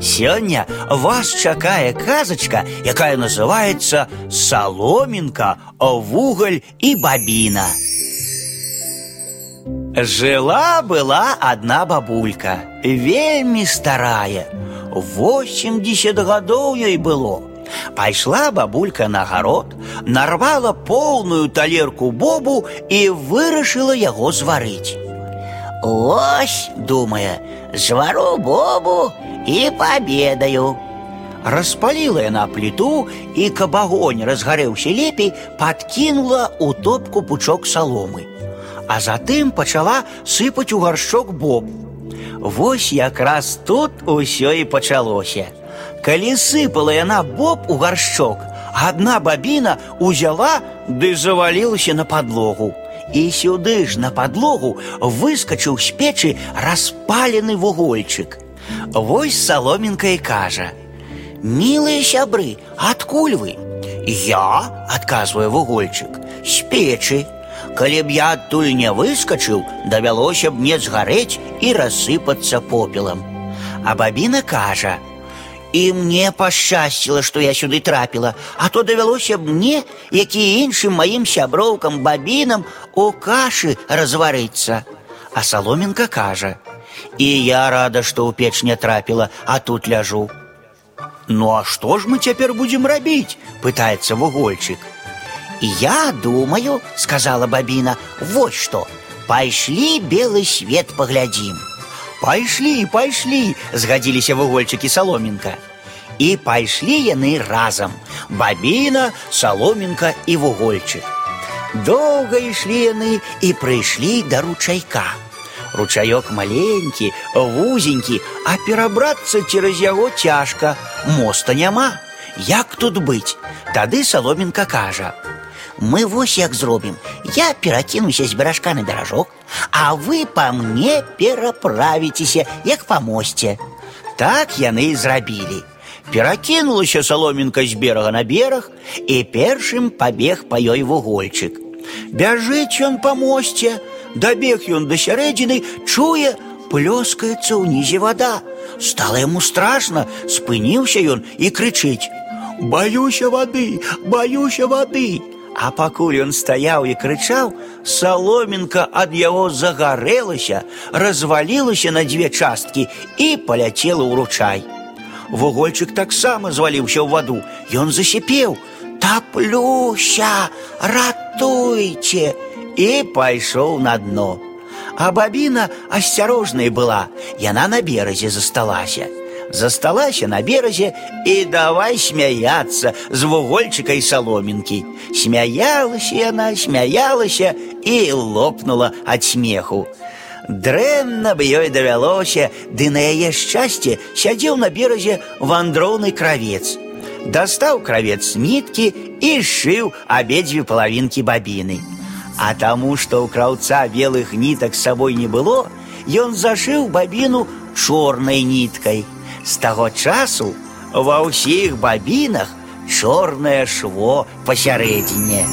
Сёння вас чакае казачка, якая называецца саломінка, вугаль і бабіна. Жила была одна бабулька, вельмі старая. 80 гадоў ёй было. Пайшла бабулька на гарод, нарвала полную талерку бобу і вырашыла яго зварыць. Ось, думае, звару бобу і пабедаю. Распаліла яна пліту і каб агонь разгарэўся лепей, падкінула ў топку пучок саломы. А затым пачала сыпаць у гаршчок боб. Вось якраз тут усё і пачалося. Калі сыпала яна боб у гаршчок, адна бабіна узяла ды завалілася на падлогу. І сюды ж на падлогу выскачыў з печы распалены вугольчык. Вось саломінка і кажа: « Мілыя сябры, адкуль вы? Я, адказвае вугольчык, з печы. Калі б я адтуль не выскачыў, давялося б мне згарэць і рассыпацца попелам. А бабіна кажа: « І мне пашчасціла, што я сюды трапіла, а то давялося б мне, які іншым маім сяброўкам бабінам у кашы разварыцца. А саломінка кажа: « І я рада, што ў печ не трапіла, а тут ляжу. Ну а што ж мы цяпер будзем рабіць? пытаецца вугольчык. Я думаю, сказала бабіна, вот што, пайшлі белы свет паглядзім. Пайшлі, пайшлі, згадзіліся вугольчыкі саломінка. І пайшлі яны разам: бабіна, саломінка і вугольчык. Доўга ішлі яны і прыйшлі да ручайка. Ручаёк маленькі, вузенькі, а перабрацца цераз яго цяжка, моста няма. Як тут быць? Тады саломінка кажа: Мы вось як зробім. Я перакінуся з беражка на беражок, а вы па мне пераправіцеся, як па мосце. Так яны і зрабілі. Перакінулася саломінка з берага на бераг і першым пабег па ёй вугольчык. Бяжыць ён па мосце, дабег ён да сярэдзіны, чуе, плёскаецца ўнізе вада. Стала яму страшна, спыніўся ён і крычыць: « Баюся вады, баюся вады. А пакуль ён стаяў і крычаў, саломінка ад яго загарэлася, развалілася на дзве часткі і паляцела ў ручай. Вугольчык таксама зваліўся ў ваду. Ён засіпеў: « Таплюся, ратуйце! і пайшоў на дно. А бабіна асцярожнай была, яна на беразе засталася. Засталася на беразе і давай смяяцца з вугольчыкай саломінкі. Смяялася яна, смяялася і лопнула ад смеху. Дрэнна б ёй давялося, ды на яе шчасце сядзеў на беразе вандроўны кравец. Дастаў кравец ніткі і сшыў абедзве палавінкі бабіны. А таму, што ў краўца белых нітак з сабой не было, ён зашыў бабіну чорнай ніткай. З таго часу ва ўсіх бабінах чорнае шво пасярэдзіне.